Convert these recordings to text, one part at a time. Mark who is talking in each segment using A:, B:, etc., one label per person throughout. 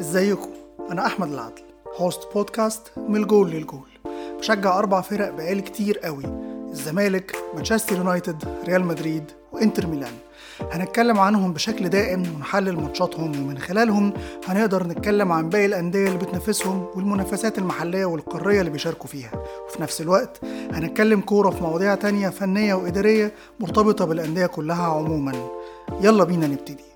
A: ازيكم؟ أنا أحمد العدل host بودكاست من الجول للجول. بشجع أربع فرق بقالي كتير قوي الزمالك مانشستر يونايتد ريال مدريد وإنتر ميلان. هنتكلم عنهم بشكل دائم ونحلل ماتشاتهم ومن خلالهم هنقدر نتكلم عن باقي الأندية اللي بتنافسهم والمنافسات المحلية والقارية اللي بيشاركوا فيها. وفي نفس الوقت هنتكلم كورة في مواضيع تانية فنية وإدارية مرتبطة بالأندية كلها عموما. يلا بينا نبتدي.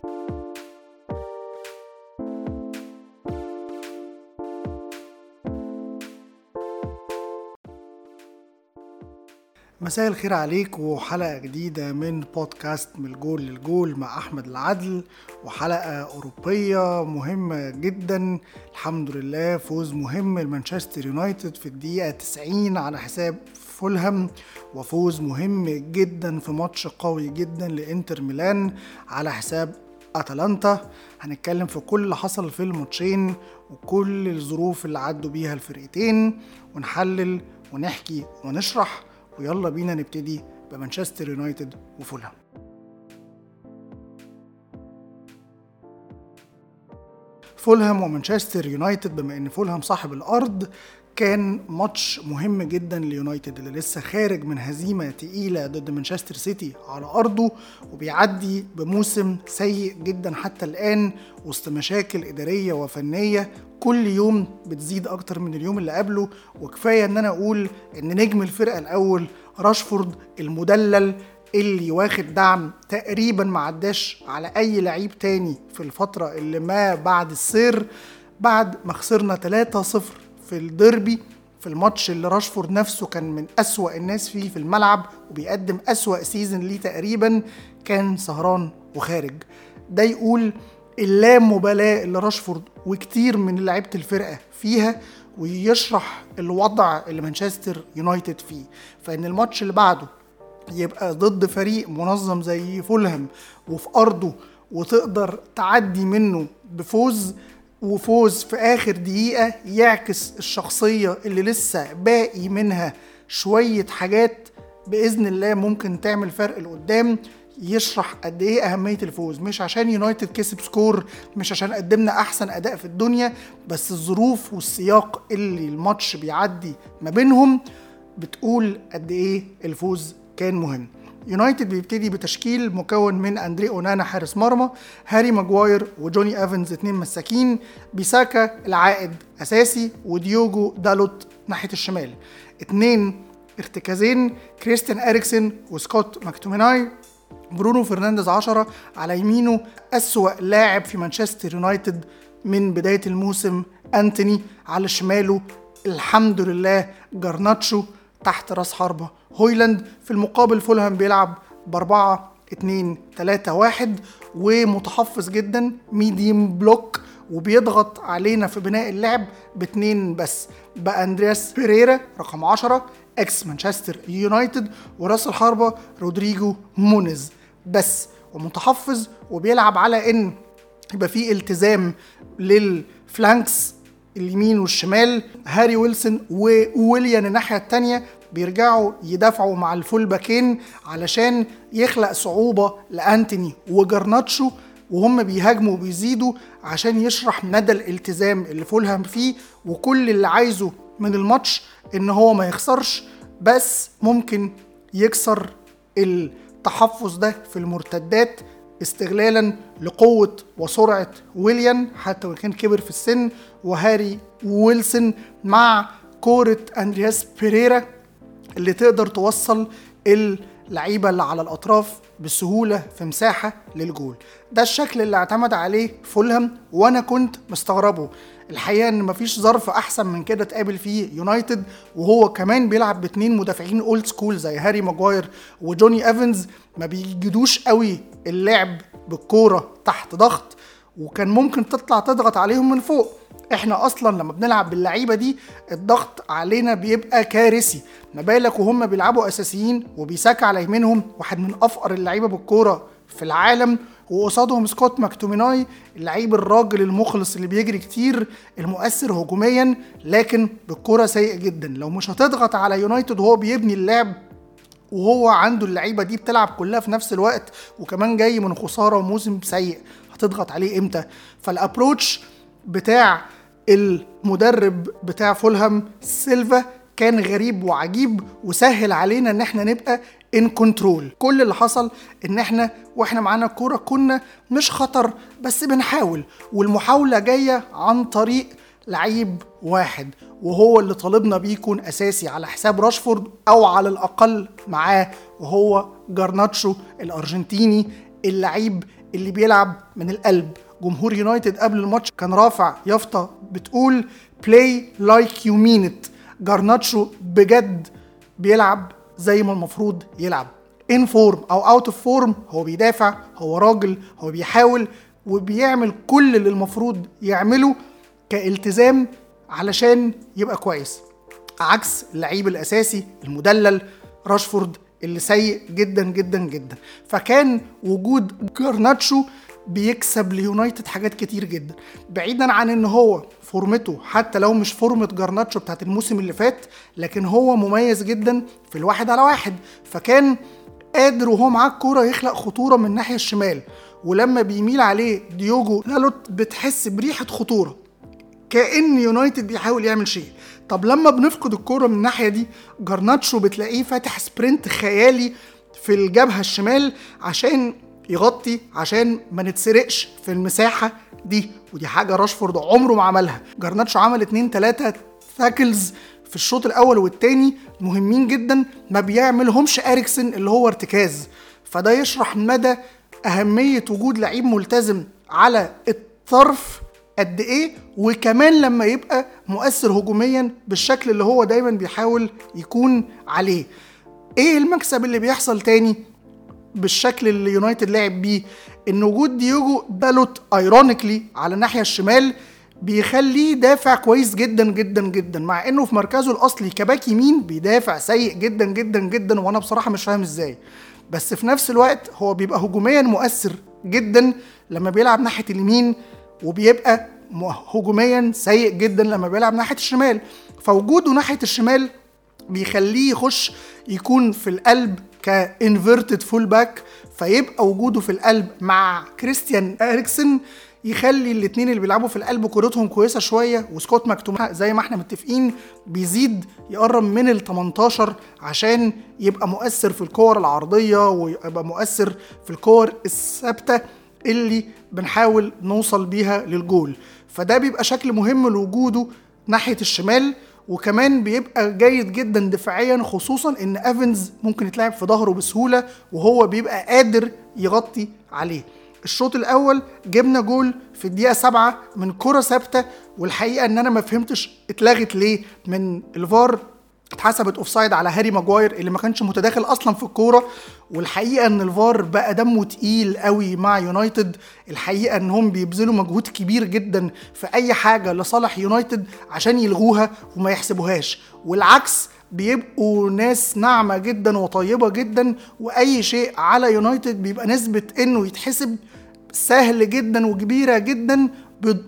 A: مساء الخير عليك وحلقة جديدة من بودكاست من الجول للجول مع أحمد العدل وحلقة أوروبية مهمة جدا. الحمد لله فوز مهم لمانشستر يونايتد في الدقيقة 90 على حساب فولهام وفوز مهم جدا في ماتش قوي جدا لإنتر ميلان على حساب أتلانتا. هنتكلم في كل اللي حصل في الماتشين وكل الظروف اللي عدوا بيها الفرقتين ونحلل ونحكي ونشرح ويلا بينا نبتدي بمانشستر يونايتد وفولهام. فولهام ومانشستر يونايتد بما إن فولهام صاحب الأرض كان ماتش مهم جدا ليونايتد اللي لسه خارج من هزيمة تقيلة ضد مانشستر سيتي على أرضه وبيعدي بموسم سيء جدا حتى الآن وسط مشاكل إدارية وفنية. كل يوم بتزيد أكتر من اليوم اللي قبله وكفاية إن أنا أقول إن نجم الفرقة الأول راشفورد المدلل اللي واخد دعم تقريبا ما عداش على أي لعيب تاني في الفترة اللي ما بعد السير بعد ما خسرنا 3-0 في الديربي في الماتش اللي راشفورد نفسه كان من أسوأ الناس فيه في الملعب وبيقدم أسوأ season ليه تقريبا كان سهران وخارج. ده يقول اللامبالاة اللي راشفورد وكتير من لعيبة الفرقة فيها ويشرح الوضع اللي مانشستر يونايتد فيه. فإن الماتش اللي بعده يبقى ضد فريق منظم زي فولهام وفي أرضه وتقدر تعدي منه بفوز وفوز في آخر دقيقة يعكس الشخصية اللي لسه باقي منها شوية حاجات بإذن الله ممكن تعمل فرق لقدام يشرح قد إيه أهمية الفوز. مش عشان يونايتد كسب سكور مش عشان قدمنا أحسن أداء في الدنيا بس الظروف والسياق اللي الماتش بيعدي ما بينهم بتقول قد إيه الفوز كان مهم. يونايتد بيبتدي بتشكيل مكون من أندري أونانا حارس مرمى هاري ماجواير وجوني إيفنز اتنين مساكين بيساكا العائد أساسي وديوجو دالوت ناحية الشمال. اتنين ارتكازين كريستيان إريكسن وسكوت ماكتوميناي برونو فرنانديز 10 على يمينه أسوأ لاعب في مانشستر يونايتد من بداية الموسم أنتوني على شماله الحمد لله جرناتشو تحت رأس حربة. هويلاند في المقابل فولهام بيلعب بأربعة اتنين تلاتة واحد ومتحفظ جدا medium block وبيضغط علينا في بناء اللعب باتنين بس. بأندرياس بيريرا رقم 10 إكس مانشستر يونايتد وراس الحربة رودريجو مونيز. بس ومتحفظ وبيلعب على إن يبقى في التزام لل flanks اليمين والشمال هاري ويلسون وويليان الناحية الثانية بيرجعوا يدافعوا مع ال full باكين علشان يخلق صعوبة لأنتوني وجرناتشو وهم بيهاجموا وبيزيدوا عشان يشرح مدى الالتزام اللي فولهام فيه وكل اللي عايزه من الماتش إن هو ما يخسرش بس ممكن يكسر التحفظ ده في المرتدات استغلالا لقوة وسرعة ويليان حتى وإن كان كبر في السن وهاري ويلسون مع كورة أندرياس بيريرا. اللي تقدر توصل اللعيبة اللي على الأطراف بسهولة في مساحة للجول. ده الشكل اللي اعتمد عليه فولهام وأنا كنت مستغربه. الحقيقة إن مفيش ظرف أحسن من كده تقابل فيه يونايتد وهو كمان بيلعب باتنين مدافعين old school زي هاري ماجواير وجوني إيفنز. ما بيجدوش قوي اللعب بالكورة تحت ضغط وكان ممكن تطلع تضغط عليهم من فوق. إحنا أصلا لما بنلعب باللعيبة دي الضغط علينا بيبقى كارثي. ما بالك وهم بيلعبوا أساسيين وبيساكا على يمينهم واحد من أفقر اللعيبة بالكورة في العالم وقصادهم سكوت ماكتوميناي اللعيب الراجل المخلص اللي بيجري كتير المؤثر هجوميا لكن بالكرة سيء جدا. لو مش هتضغط على يونايتد وهو بيبني اللعب وهو عنده اللعيبة دي بتلعب كلها في نفس الوقت وكمان جاي من خسارة وموسم سيء هتضغط عليه إمتى؟ فال approach بتاع المدرب بتاع فولهام سيلفا كان غريب وعجيب وسهل علينا إن إحنا نبقى in control كل اللي حصل إن إحنا وإحنا معانا الكوره كنا مش خطر بس بنحاول. والمحاولة جاية عن طريق لعيب واحد وهو اللي طالبنا بيه يكون أساسي على حساب راشفورد أو على الأقل معاه وهو جارناتشو الأرجنتيني اللعيب اللي بيلعب من القلب. جمهور يونايتد قبل الماتش كان رافع يافطة بتقول play like you mean it جارناتشو بجد بيلعب زي ما المفروض يلعب. in form أو out of form هو بيدافع هو راجل هو بيحاول وبيعمل كل اللي المفروض يعمله كالتزام علشان يبقى كويس. عكس اللعيب الأساسي المدلل راشفورد اللي سيء جدا جدا جدا. فكان وجود جارناتشو بيكسب ليونايتد حاجات كتير جدا. بعيدا عن إن هو فورمته حتى لو مش فورمة جارناتشو بتاعت الموسم اللي فات لكن هو مميز جدا في الواحد على واحد. فكان قادر وهو معاه الكورة يخلق خطورة من الناحية الشمال. ولما بيميل عليه ديوجو دالوت بتحس بريحة خطورة. كأن يونايتد بيحاول يعمل شيء. طب لما بنفقد الكورة من الناحية دي جارناتشو بتلاقيه فاتح sprint خيالي في الجبهة الشمال عشان يغطي عشان ما نتسرقش في المساحة دي. ودي حاجة راشفورد عمره ما عملها. جارناتشو عمل اتنين تلاتة tackles في الشوط الأول والتاني مهمين جدا ما بيعملهمش إريكسن اللي هو ارتكاز. فده يشرح مدى أهمية وجود لعيب ملتزم على الطرف قد إيه وكمان لما يبقى مؤثر هجوميا بالشكل اللي هو دايما بيحاول يكون عليه. إيه المكسب اللي بيحصل تاني؟ بالشكل اللي يونايتد لعب بيه إن وجود ديوجو دالوت ironically على الناحية الشمال بيخليه دافع كويس جدا جدا جدا مع إنه في مركزه الأصلي كباك يمين بيدافع سيء جدا جدا جدا وأنا بصراحة مش فاهم إزاي. بس في نفس الوقت هو بيبقى هجوميا مؤثر جدا لما بيلعب ناحية اليمين وبيبقى هجوميا سيء جدا لما بيلعب ناحية الشمال. فوجوده ناحية الشمال بيخليه يخش يكون في القلب ك inverted full back فيبقى وجوده في القلب مع كريستيان إريكسن يخلي الاثنين اللي بيلعبوا في القلب كورتهم كويسة شوية وسكوت ماكتوميناي زي ما إحنا متفقين بيزيد يقرب من ال 18 عشان يبقى مؤثر في الكور العرضية ويبقى مؤثر في الكور الثابتة اللي بنحاول نوصل بيها للجول. فده بيبقى شكل مهم لوجوده ناحية الشمال وكمان بيبقى جيد جدا دفاعيا خصوصا إن ايفنز ممكن يتلعب في ظهره بسهولة وهو بيبقى قادر يغطي عليه. الشوط الأول جبنا جول في الدقيقة سبعة من كرة ثابتة والحقيقة إن أنا ما فهمتش اتلغت ليه من الفار. اتحسبت offside على هاري ماجواير اللي ما كانش متداخل أصلا في الكورة. والحقيقة إن الفار بقى دمه تقيل قوي مع يونايتد. الحقيقة ان هم بيبذلوا مجهود كبير جدا في أي حاجة لصالح يونايتد عشان يلغوها وما يحسبوهاش. والعكس بيبقوا ناس ناعمة جدا وطيبة جدا وأي شيء على يونايتد بيبقى نسبة إنه يتحسب سهل جدا وكبيرة جدا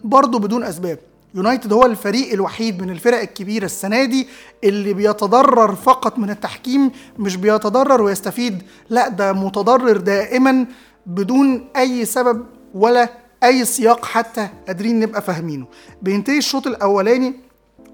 A: برضه بدون أسباب. يونايتد هو الفريق الوحيد من الفرق الكبيرة السنة دي اللي بيتضرر فقط من التحكيم مش بيتضرر ويستفيد لا ده متضرر دائما بدون أي سبب ولا أي سياق حتى قادرين نبقى فاهمينه. بينتهي الشوط الأولاني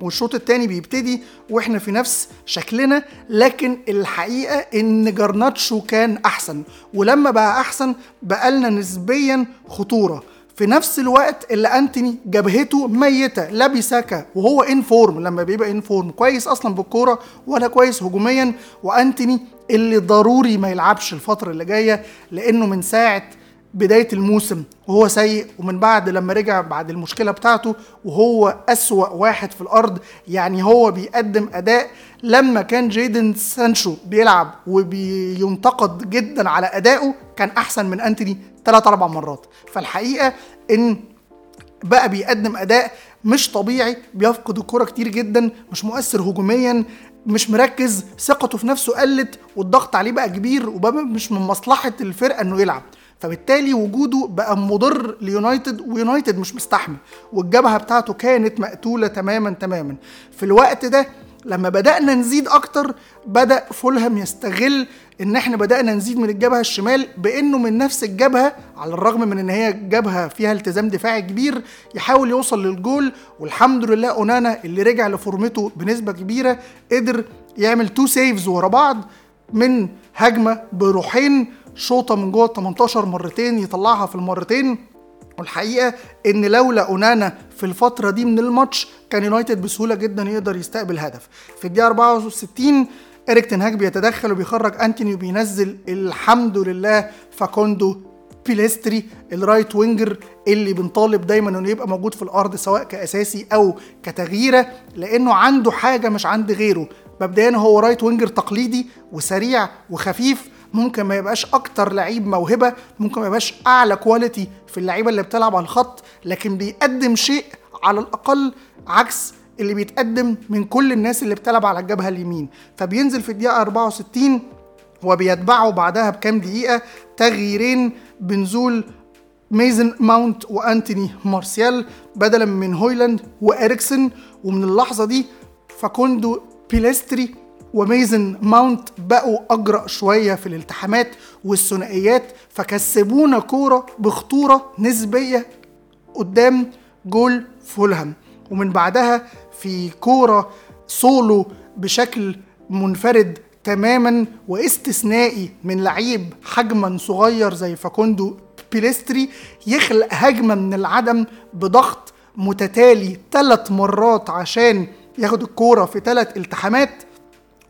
A: والشوط الثاني بيبتدي وإحنا في نفس شكلنا لكن الحقيقة إن جرناتشو كان أحسن ولما بقى أحسن بقى لنا نسبيا خطورة. في نفس الوقت اللي أنتوني جبهته ميتة لأن بيساكا وهو in form لما بيبقى in form كويس أصلا بالكورة ولا كويس هجوميا وأنتوني اللي ضروري ما يلعبش الفترة اللي جاية لأنه من ساعة بداية الموسم وهو سيء ومن بعد لما رجع بعد المشكلة بتاعته وهو أسوأ واحد في الأرض يعني هو بيقدم أداء لما كان جيدن سانشو بيلعب وبينتقد جدا على أدائه كان أحسن من أنتوني ثلاث أربع مرات. فالحقيقة إن بقى بيقدم أداء مش طبيعي بيفقد الكرة كتير جدا مش مؤثر هجوميا مش مركز ثقته في نفسه قلت والضغط عليه بقى كبير وبقى مش من مصلحة الفرقة إنه يلعب. فبالتالي وجوده بقى مضر ليونايتد ويونايتد مش مستحمل والجبهة بتاعته كانت مقتولة تماما تماما. في الوقت ده لما بدأنا نزيد أكتر بدأ فولهام يستغل إن إحنا بدأنا نزيد من الجبهة الشمال بإنه من نفس الجبهة على الرغم من إن هي جبهة فيها التزام دفاعي كبير يحاول يوصل للجول والحمد لله أونانا اللي رجع لفورمته بنسبة كبيرة قدر يعمل two saves ورا بعض من هجمة بروحين شوطة من جوه ال 18 مرتين يطلعها في المرتين. والحقيقة إن لولا اونانا في الفترة دي من الماتش كان يونايتد بسهولة جدا يقدر يستقبل هدف. في الدقيقة 64 إريك تنهاج بيتدخل وبيخرج أنتوني وبينزل الحمد لله فاكوندو بيليستري ال right winger اللي بنطالب دايما إنه يبقى موجود في الأرض سواء كأساسي أو كتغييرة لأنه عنده حاجة مش عند غيره. مبدئيا هو right winger تقليدي وسريع وخفيف ممكن ما يبقاش أكتر لعيب موهبة ممكن ما يبقاش أعلى quality في اللعيبة اللي بتلعب على الخط لكن بيقدم شيء على الأقل عكس اللي بيتقدم من كل الناس اللي بتلعب على الجبهة اليمين. فبينزل في الدقيقة 64 وبيتبعه بعدها بكام دقيقة تغييرين بنزول ميسون ماونت وأنتوني مارسيال بدلا من هويلاند وإريكسن ومن اللحظة دي فاكوندو بيليستري وميسون ماونت بقوا أجرأ شوية في الالتحامات والثنائيات فكسبونا كورة بخطورة نسبية قدام جول فولهام. ومن بعدها في كورة سولو بشكل منفرد تماما واستثنائي من لعيب حجما صغير زي فاكوندو بيليستري يخلق هجمة من العدم بضغط متتالي ثلاث مرات عشان ياخد الكورة في ثلاث التحامات.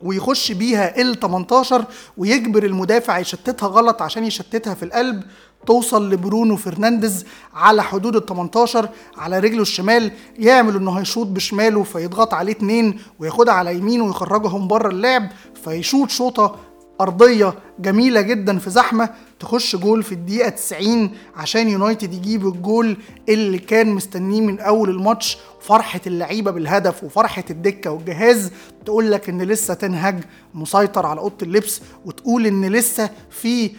A: ويخش بيها ال 18 ويجبر المدافع يشتتها غلط عشان يشتتها في القلب توصل لبرونو فرنانديز على حدود ال 18 على رجله الشمال يعمل إنه هيشوط بشماله فيضغط عليه اتنين وياخدها على يمينه ويخرجهم بره اللعب فيشوط شوطة أرضية جميلة جدا في زحمة تخش جول في الدقيقة 90 عشان يونايتد يجيب الجول اللي كان مستنيه من أول الماتش فرحه اللعيبة بالهدف وفرحة الدكة والجهاز. تقول لك إن لسه تنهج مسيطر على أوضة اللبس وتقول إن لسه في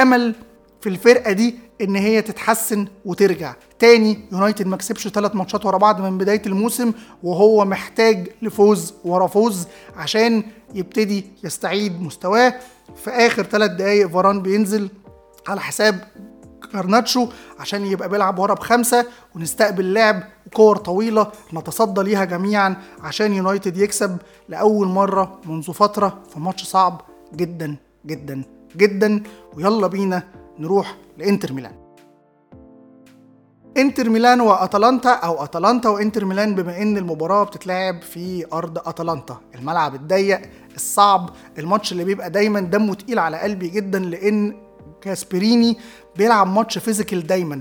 A: أمل في الفرقة دي إن هي تتحسن وترجع. تاني يونايتد ما كسبش ثلاث ماتشات ورا بعض من بداية الموسم وهو محتاج لفوز ورا فوز عشان يبتدي يستعيد مستواه. في آخر ثلاث دقايق فاران بينزل على حساب جرناتشو عشان يبقى بيلعب ورا بخمسة ونستقبل لعب وكور طويلة نتصدى ليها جميعا عشان يونايتد يكسب لأول مرة منذ فترة في ماتش صعب جدا جدا جدا. ويلا بينا نروح لإنتر ميلان. إنتر ميلان وأتلانتا أو أتلانتا وإنتر ميلان بما إن المباراة بتتلعب في أرض أتلانتا. الملعب الضيق الصعب الماتش اللي بيبقى دايما دمه تقيل على قلبي جدا لإن جاسبريني بيلعب ماتش physical دايما.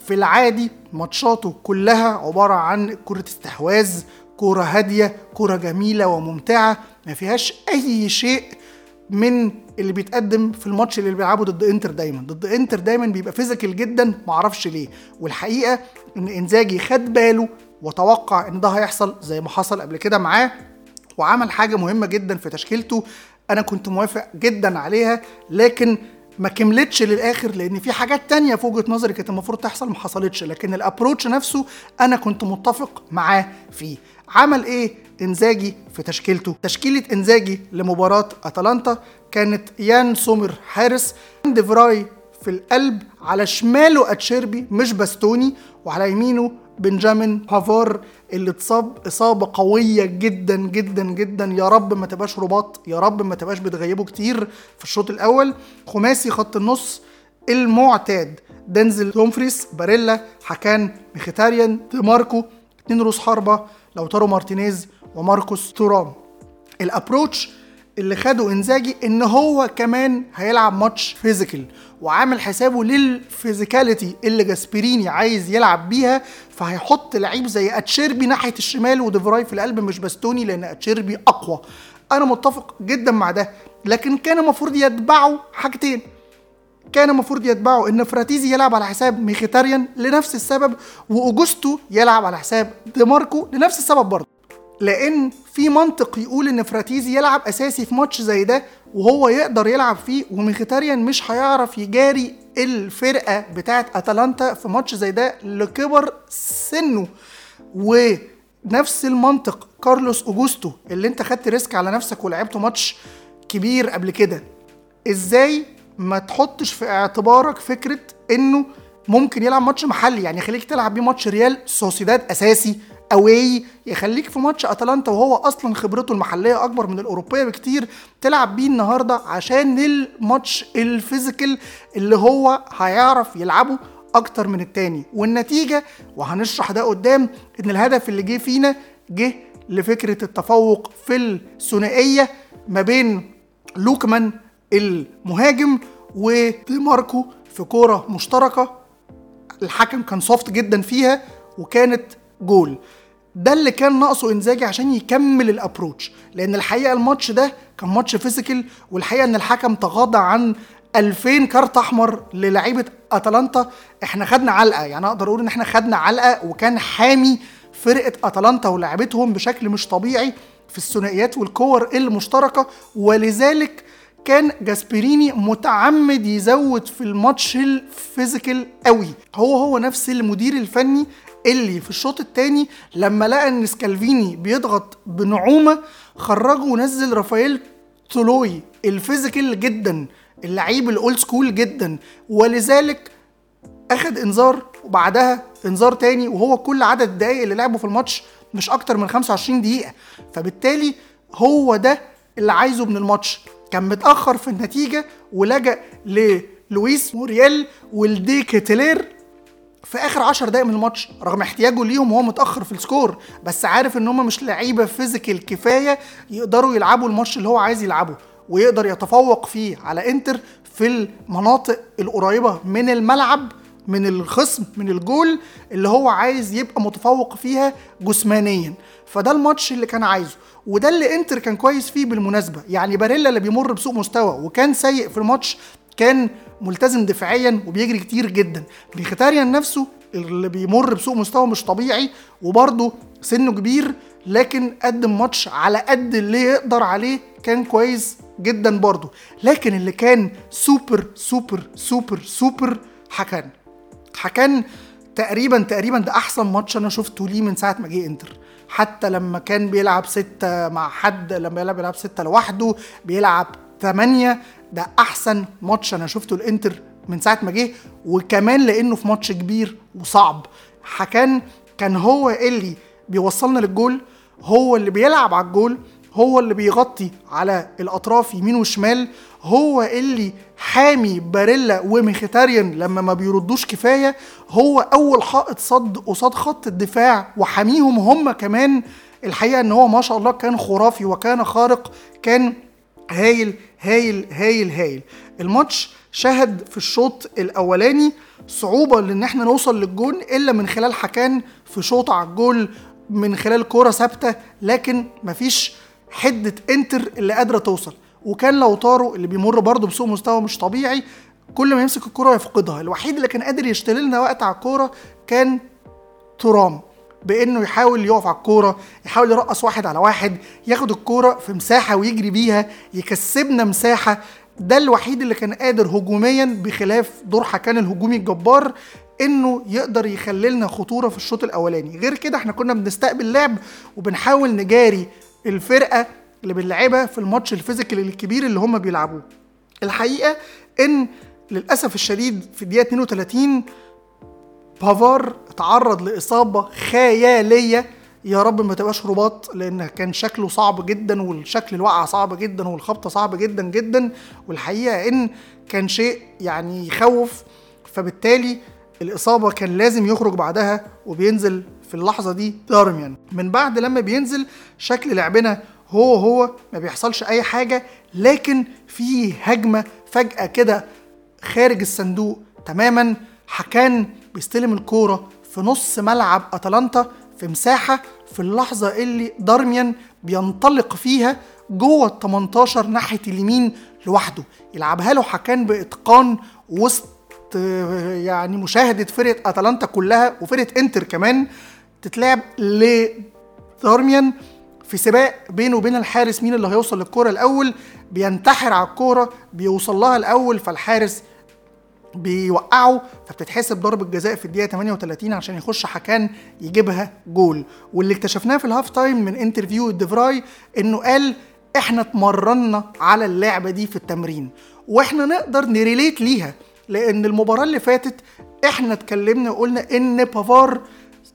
A: في العادي ماتشاته كلها عبارة عن كرة استحواذ كوره هادية كوره جميلة وممتعة ما فيهاش أي شيء من اللي بيتقدم في الماتش اللي بيلعبه ضد انتر دايما. ضد انتر دايما بيبقى physical جدا معرفش ليه. والحقيقة إن إنزاجي خد باله وتوقع إن ده هيحصل زي ما حصل قبل كده معاه وعمل حاجة مهمة جدا في تشكيلته أنا كنت موافق جدا عليها لكن ما كملتش للآخر لأن في حاجات تانية في وجهة نظري كانت المفروض تحصل ما حصلتش. لكن ال approach نفسه أنا كنت متفق معاه فيه. عمل إيه؟ إنزاجي في تشكيلته. تشكيلة إنزاجي لمباراة أتلانتا كانت يان سومر حارس ديفراي في القلب على شماله أتشيربي مش باستوني وعلى يمينه بنجامين بافار اللي اتصاب إصابة قوية جدا جدا جدا. يا رب ما تبقاش رباط يا رب ما تبقاش بتغيبه كتير في الشوط الأول. خماسي خط النص المعتاد دينزل دومفريس باريلا هاكان ميخيتاريان دي ماركو اتنين روس حربة لوتارو مارتينيز وماركوس تورام. ال approach اللي خده إنزاجي إن هو كمان هيلعب ماتش physical وعامل حسابه لل physicality اللي جاسبريني عايز يلعب بيها فهيحط لعيب زي أتشيربي ناحية الشمال وديفراي في القلب مش باستوني لأن أتشيربي أقوى. أنا متفق جدا مع ده لكن كان المفروض يتبعوا حاجتين. كان المفروض يتبعوا إن فراتيزي يلعب على حساب ميخيتاريان لنفس السبب وأوجوستو يلعب على حساب دي ماركو لنفس السبب برضه. لأن في منطق يقول ان فراتيزي يلعب اساسي في ماتش زي ده وهو يقدر يلعب فيه وميخيتاريان مش هيعرف يجاري الفرقة بتاعه أتلانتا في ماتش زي ده لكبر سنه. نفس المنطق كارلوس أوجوستو اللي انت خدت risk على نفسك ولعبته ماتش كبير قبل كده. إزاي ما تحطش في اعتبارك فكرة انه ممكن يلعب ماتش محلي؟ يعني يخليك تلعب بيه ماتش ريال سوسيداد اساسي away يخليك في ماتش أتلانتا وهو أصلا خبرته المحلية أكبر من الأوروبية بكتير تلعب بيه النهارده عشان الماتش ال physical اللي هو هيعرف يلعبه أكتر من التاني. والنتيجة وهنشرح ده قدام إن الهدف اللي جه فينا جه لفكرة التفوق في الثنائية ما بين لوكمان المهاجم ودي ماركو في كورة مشتركة. الحكم كان soft جدا فيها وكانت جول ده اللي كان ناقصه إنزاجي عشان يكمل ال approach لأن الحقيقة الماتش ده كان ماتش physical والحقيقة إن الحكم تغاضى عن 2000 كارت أحمر للعيبة أتلانتا إحنا خدنا علقة. يعني أقدر أقول إن إحنا خدنا علقة وكان حامي فرقة أتلانتا ولاعبتهم بشكل مش طبيعي في الثنائيات والكور المشتركة. ولذلك كان جاسبريني متعمد يزود في الماتش ال physical قوي. هو هو نفس المدير الفني اللي في الشوط الثاني لما لقى إن سكالفيني بيضغط بنعومة خرجه ونزل رافائيل تولوي ال physical جدا اللعيب ال old school جدا. ولذلك أخد إنذار وبعدها إنذار تاني وهو كل عدد الدقايق اللي لعبه في الماتش مش أكتر من 25 دقيقة. فبالتالي هو ده اللي عايزه من الماتش. كان متأخر في النتيجة ولجأ للويس موريال ودي كيتلير في آخر 10 دقايق من الماتش رغم احتياجه ليهم وهو متأخر في ال score بس عارف إن هم مش لعيبة physical كفاية يقدروا يلعبوا الماتش اللي هو عايز يلعبه ويقدر يتفوق فيه على إنتر في المناطق القريبة من الملعب من الخصم من الجول اللي هو عايز يبقى متفوق فيها جسمانيا. فده الماتش اللي كان عايزه وده اللي إنتر كان كويس فيه بالمناسبة. يعني باريلا اللي بيمر بسوء مستوى وكان سيء في الماتش كان ملتزم دفاعيا وبيجري كتير جدا. ميخيتاريان نفسه اللي بيمر بسوء مستوى مش طبيعي وبرضه سنه كبير لكن قدم ماتش على قد اللي يقدر عليه كان كويس جدا برضه. لكن اللي كان super super super super حكان. حكان تقريبا تقريبا ده أحسن ماتش أنا شفته ليه من ساعة ما جه إنتر. حتى لما كان بيلعب ستة مع حد لما يلعب بيلعب ستة لوحده بيلعب ثمانية ده أحسن ماتش أنا شفته الانتر من ساعة ما جه وكمان لأنه في ماتش كبير وصعب. حكان كان هو اللي بيوصلنا للجول هو اللي بيلعب على الجول هو اللي بيغطي على الأطراف يمين وشمال هو اللي حامي باريلا وميخيتاريان لما ما بيردوش كفاية هو أول حائط صد قصاد خط الدفاع وحاميهم هم كمان. الحقيقة إن هو ما شاء الله كان خرافي وكان خارق كان هايل هايل هايل هايل. الماتش شهد في الشوط الأولاني صعوبة لأن إحنا نوصل للجون إلا من خلال حكان في شوط على الجول من خلال كوره ثابتة لكن مفيش حدة إنتر اللي قادرة توصل. وكان لو طارو اللي بيمر برضه بسوء مستوى مش طبيعي كل ما يمسك الكوره يفقدها. الوحيد اللي كان قادر يشتري لنا وقت على الكورة كان ترام. بانه يحاول يقف على الكوره يحاول يرقص واحد على واحد ياخد الكوره في مساحة ويجري بيها يكسبنا مساحة. ده الوحيد اللي كان قادر هجوميا بخلاف دور حكان الهجومي الجبار إنه يقدر يخللنا خطورة في الشوط الأولاني. غير كده إحنا كنا بنستقبل لعب وبنحاول نجاري الفرقة اللي بنلعبها في الماتش الفيزيكال الكبير اللي هم بيلعبوه. الحقيقة إن للأسف الشديد في الدقيقة 32 بافار اتعرض لإصابة خيالية. يا رب ما تبقاش رباط لأن كان شكله صعب جدا والشكل الوقعة صعب جدا والخبطة صعب جدا جدا. والحقيقة إن كان شيء يعني يخوف. فبالتالي الإصابة كان لازم يخرج بعدها وبينزل في اللحظة دي دارميان. من بعد لما بينزل شكل لعبنا هو هو ما بيحصلش أي حاجة لكن في هجمة فجأة كده خارج الصندوق تماما. حكان بيستلم الكورة في نص ملعب أتلانتا في مساحة في اللحظة اللي دارميان بينطلق فيها جوه ال 18 ناحية اليمين لوحده. يلعبها له حكان بإتقان وسط يعني مشاهدة فرقة أتلانتا كلها وفرقة إنتر كمان تتلعب لدارميان في سباق بينه وبين الحارس مين اللي هيوصل للكورة الأول؟ بينتحر على الكورة بيوصل لها الأول فالحارس بيوقعه فبتتحسب ضربة جزاء في الدقيقة 38 عشان يخش حكان يجيبها جول. واللي اكتشفناه في ال half time من interview دي فراي إنه قال إحنا اتمرنا على اللعبة دي في التمرين وإحنا نقدر نـ relate ليها لأن المباراة اللي فاتت إحنا اتكلمنا وقلنا إن بافار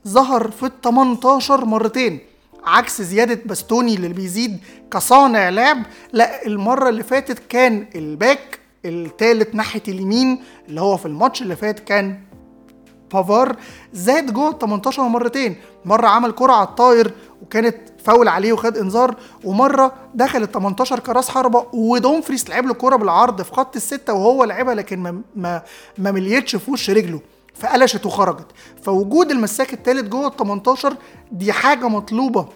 A: ظهر في ال 18 مرتين عكس زيادة باستوني اللي بيزيد كصانع لعب لا المرة اللي فاتت كان ال back الثالث ناحية اليمين اللي هو في الماتش اللي فات كان بافار زاد جوه ال 18 مرتين. مرة عمل كرة على الطاير وكانت فاول عليه وخد انذار ومرة دخل ال 18 كراس حربة ودومفريس لعب له كوره بالعرض في خط الستة وهو لعبها لكن ما ما, ما مليتش في وش رجله فقلشت وخرجت. فوجود المساك الثالث جوه ال 18 دي حاجة مطلوبة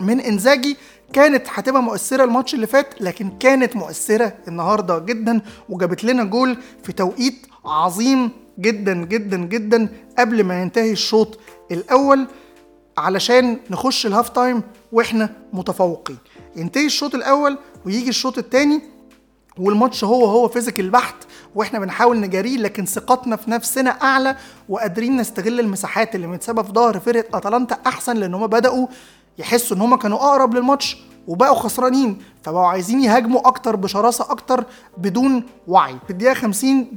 A: من إنزاجي كانت هتبقى مؤثرة الماتش اللي فات لكن كانت مؤثرة النهاردة جدا وجابت لنا جول في توقيت عظيم جدا جدا جدا قبل ما ينتهي الشوط الأول علشان نخش ال half time وإحنا متفوقين. ينتهي الشوط الأول ويجي الشوط الثاني والماتش هو هو physical بحت وإحنا بنحاول نجاريه لكن ثقتنا في نفسنا أعلى وقادرين نستغل المساحات اللي متسابه في ظهر فرقة أتلانتا أحسن لأن هم بدأوا يحسوا إن هم كانوا أقرب للماتش وبقوا خسرانين. فبقوا عايزين يهاجموا أكتر بشراسة أكتر بدون وعي. في الدقيقة 50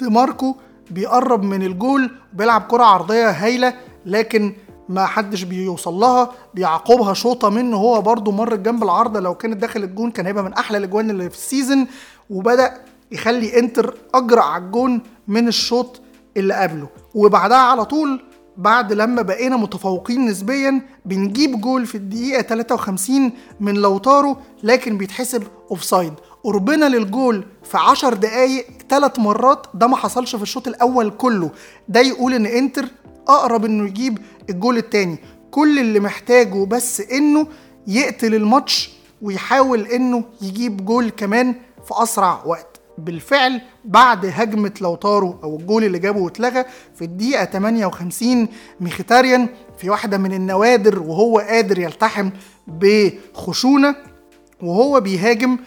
A: ديماركو بيقرب من الجول بيلعب كرة عرضية هايلة لكن ما حدش بيوصل لها. بيعقبها شوتة منه هو برده مرت جنب العارضة. لو كانت دخلت الجون كان هيبقى من أحلى الأجوان اللي في ال season وبدأ يخلي إنتر اجرأ على الجون من الشوط اللي قبله. وبعدها على طول بعد لما بقينا متفوقين نسبيا بنجيب جول في الدقيقة 53 من لوتارو لكن بيتحسب offside. قربنا للجول في 10 دقايق ثلاث مرات ده ما حصلش في الشوط الأول كله. ده يقول إن إنتر أقرب إنه يجيب الجول التاني. كل اللي محتاجه بس إنه يقتل الماتش ويحاول إنه يجيب جول كمان في أسرع وقت. بالفعل بعد هجمة لوتارو أو الجول اللي جابه واتلغى في الدقيقة 58 ميخيتاريان في واحدة من النوادر وهو قادر يلتحم بخشونة وهو بيهاجم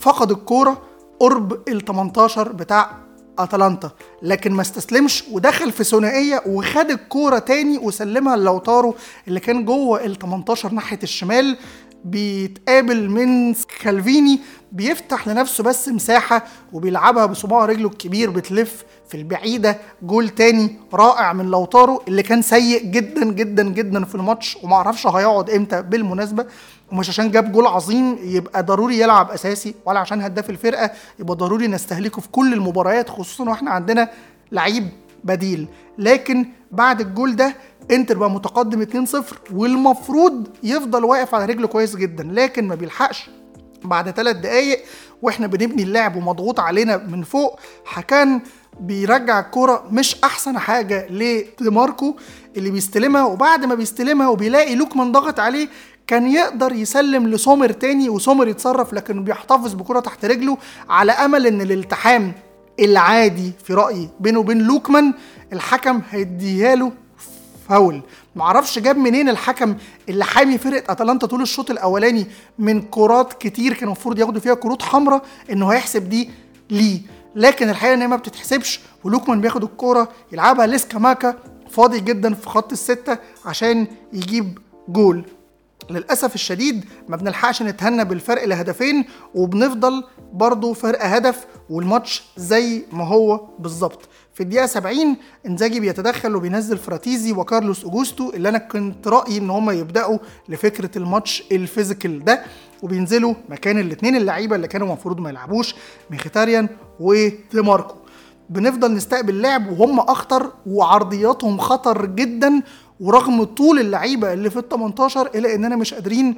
A: فقد الكورة قرب ال 18 بتاع أتلانتا. لكن ما استسلمش ودخل في ثنائية وخد الكورة تاني وسلمها لوتارو اللي كان جوه ال 18 ناحية الشمال. بيتقابل من كالفيني بيفتح لنفسه بس مساحة وبيلعبها بصباع رجله الكبير بتلف في البعيدة. جول تاني رائع من لوتارو اللي كان سيء جدا جدا جدا في الماتش ومعرفش هيقعد إمتى بالمناسبة. ومش عشان جاب جول عظيم يبقى ضروري يلعب أساسي ولا عشان هداف الفرقة يبقى ضروري نستهلكه في كل المباريات خصوصا وإحنا عندنا لعيب بديل. لكن بعد الجول ده انتر بقى متقدم 2-0 والمفروض يفضل واقف على رجله كويس جدا لكن ما بيلحقش. بعد ثلاث دقايق وإحنا بنبني اللعب ومضغوط علينا من فوق حكان بيرجع الكرة مش أحسن حاجة لديماركو اللي بيستلمها وبعد ما بيستلمها وبيلاقي لوكمان ضاغط عليه كان يقدر يسلم لسومر تاني وسومر يتصرف لكن بيحتفظ بكرة تحت رجله على أمل إن الالتحام العادي في رأيي بينه وبين لوكمان الحكم هيديها له فاول. معرفش جاب منين الحكم اللي حامي فرقة أتلانتا طول الشوط الأولاني من كرات كتير كان المفروض ياخدوا فيها كروت حمراء إنه هيحسب دي ليه. لكن الحقيقة إن هي ما بتتحسبش ولوكمان بياخد الكورة يلعبها ليسكاماكا فاضي جدا في خط الستة عشان يجيب جول. للأسف الشديد ما بنلحقش نتهنى بالفرق لهدفين وبنفضل برضه فرق هدف والماتش زي ما هو بالظبط. في الدقيقة 70 إنزاجي بيتدخل وبينزل فراتيزي وكارلوس أوجوستو اللي أنا كنت رأيي إن هم يبدأوا لفكرة ال match ال physical ده وبينزلوا مكان الاثنين اللعيبة اللي كانوا المفروض ما يلعبوش ميخيتاريان وديماركو بنفضل نستقبل لعب وهم أخطر وعرضياتهم خطر جدا ورغم طول اللعيبة اللي في ال 18 الا إننا مش قادرين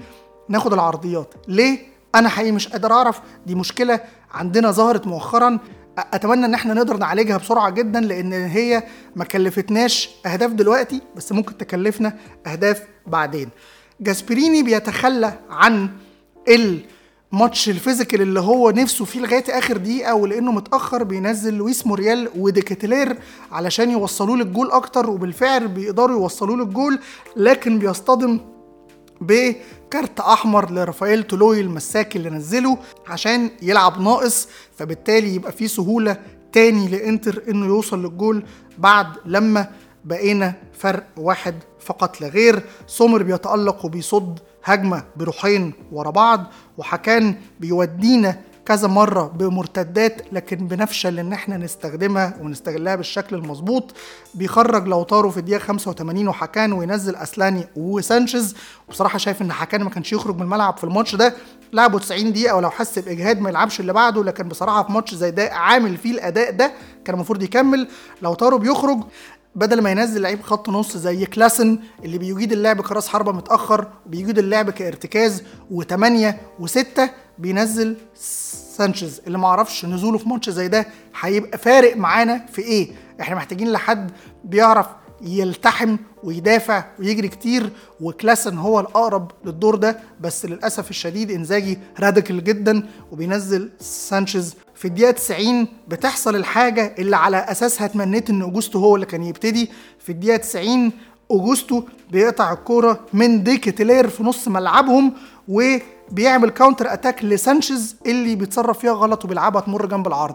A: ناخد العرضيات. ليه؟ أنا حقيقي مش قادر أعرف. دي مشكلة عندنا ظهرت مؤخرا. أتمنى إن إحنا نقدر نعالجها بسرعة جدا لأن هي ما كلفتناش أهداف دلوقتي بس ممكن تكلفنا أهداف بعدين. جاسبريني بيتخلى عن ال match ال physical اللي هو نفسه فيه لغاية آخر دقيقة ولأنه متأخر بينزل لويس موريال ودي كيتلير علشان يوصلوا له الجول أكتر وبالفعل بيقدروا يوصلوا له الجول لكن بيصطدم بكارت أحمر لرافائيل تولوي المساك اللي نزله عشان يلعب ناقص فبالتالي يبقى في سهولة تاني لإنتر إنه يوصل للجول بعد لما بقينا فرق واحد فقط لا غير. سومر بيتألق وبيصد هجمة بروحين ورا بعض وحكان بيودينا كذا مرة بمرتدات لكن بنفشل إن إحنا نستخدمها ونستغلها بالشكل المظبوط. بيخرج لوتارو في الدقيقة 85 وحكان وينزل أسلاني وسانشيز. وبصراحة شايف إن حكان ما كانش يخرج من الملعب في الماتش ده. لعبه 90 دقيقة ولو حس بإجهاد ما يلعبش اللي بعده. لكن بصراحة في ماتش زي ده عامل فيه الأداء ده كان المفروض يكمل. لوتارو بيخرج بدل ما ينزل لعيب خط نص زي كلاسن اللي بيجيد اللعب كراس حربة متأخر وبيجيد اللعب كارتكاز و8 و6 بينزل سانشيز اللي ما أعرفش نزوله في ماتش زي ده هيبقى فارق معانا في إيه؟ إحنا محتاجين لحد بيعرف يلتحم ويدافع ويجري كتير وكلاسن هو الأقرب للدور ده بس للأسف الشديد إنزاجي radical جدا وبينزل سانشيز في الدقيقة 90 بتحصل الحاجة اللي على أساسها تمنيت إن أوجوستو هو اللي كان يبتدي. في الدقيقة 90 أوجوستو بيقطع الكورة من ديكتلير في نص ملعبهم وبيعمل counter attack لسانشيز اللي بيتصرف فيها غلط وبيلعبها تمر جنب العرض.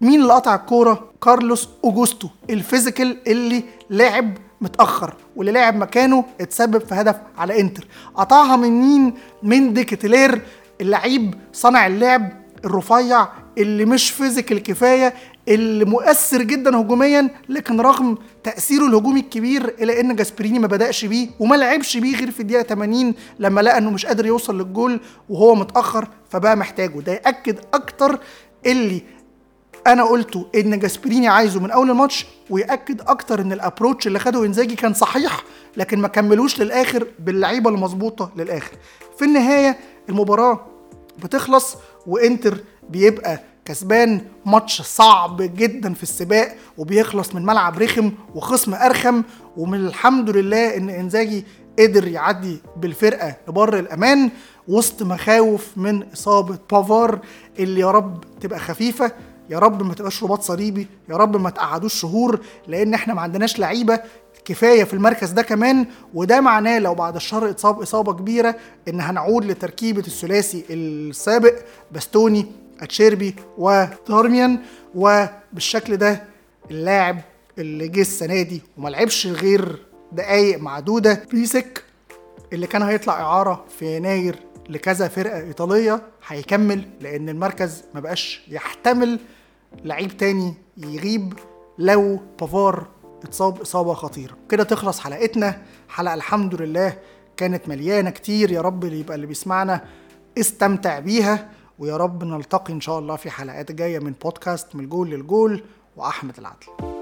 A: مين اللي قطع الكورة؟ كارلوس أوجوستو ال physical اللي لعب متأخر واللي لعب مكانه اتسبب في هدف على إنتر. قطعها من مين؟ من ديكتلير اللعيب صانع اللعب الرفيع اللي مش physical كفاية اللي مؤثر جدا هجوميا لكن رغم تأثيره الهجومي الكبير إلا إن جاسبيريني ما بدأش بيه وما لعبش بيه غير في الدقيقة 80 لما لقى إنه مش قادر يوصل للجول وهو متأخر فبقى محتاجه. ده يأكد أكتر اللي أنا قلته إن جاسبريني عايزه من أول الماتش ويأكد أكتر إن الابروتش اللي خده إنزاجي كان صحيح لكن ما كملوش للآخر باللعيبة المظبوطة للآخر. في النهاية المباراة بتخلص وإنتر بيبقى كسبان ماتش صعب جدا في السباق وبيخلص من ملعب رخم وخصم أرخم ومن الحمد لله إن إنزاجي قدر يعدي بالفرقة لبر الأمان وسط مخاوف من إصابة بافار اللي يا رب تبقى خفيفة يا رب ما تبقاش رباط صليبي يا رب ما تقعدوش شهور لأن إحنا ما عندناش لعيبة كفاية في المركز ده كمان وده معناه لو بعد الشر اتصاب إصابة كبيرة إن هنعود لتركيبة الثلاثي السابق باستوني أتشيربي ودارميان وبالشكل ده اللاعب اللي جه السنة دي وما لعبش غير دقايق معدودة بيسك اللي كان هيطلع إعارة في يناير لكذا فرقة إيطالية هيكمل لأن المركز ما بقاش يحتمل لعيب تاني يغيب لو بافار اتصاب إصابة خطيرة. كده تخلص حلقتنا. حلقة الحمد لله كانت مليانة كتير. يا رب اللي يبقى اللي بيسمعنا استمتع بيها ويا رب نلتقي إن شاء الله في حلقات جاية من بودكاست من الجول للجول وأحمد العدل.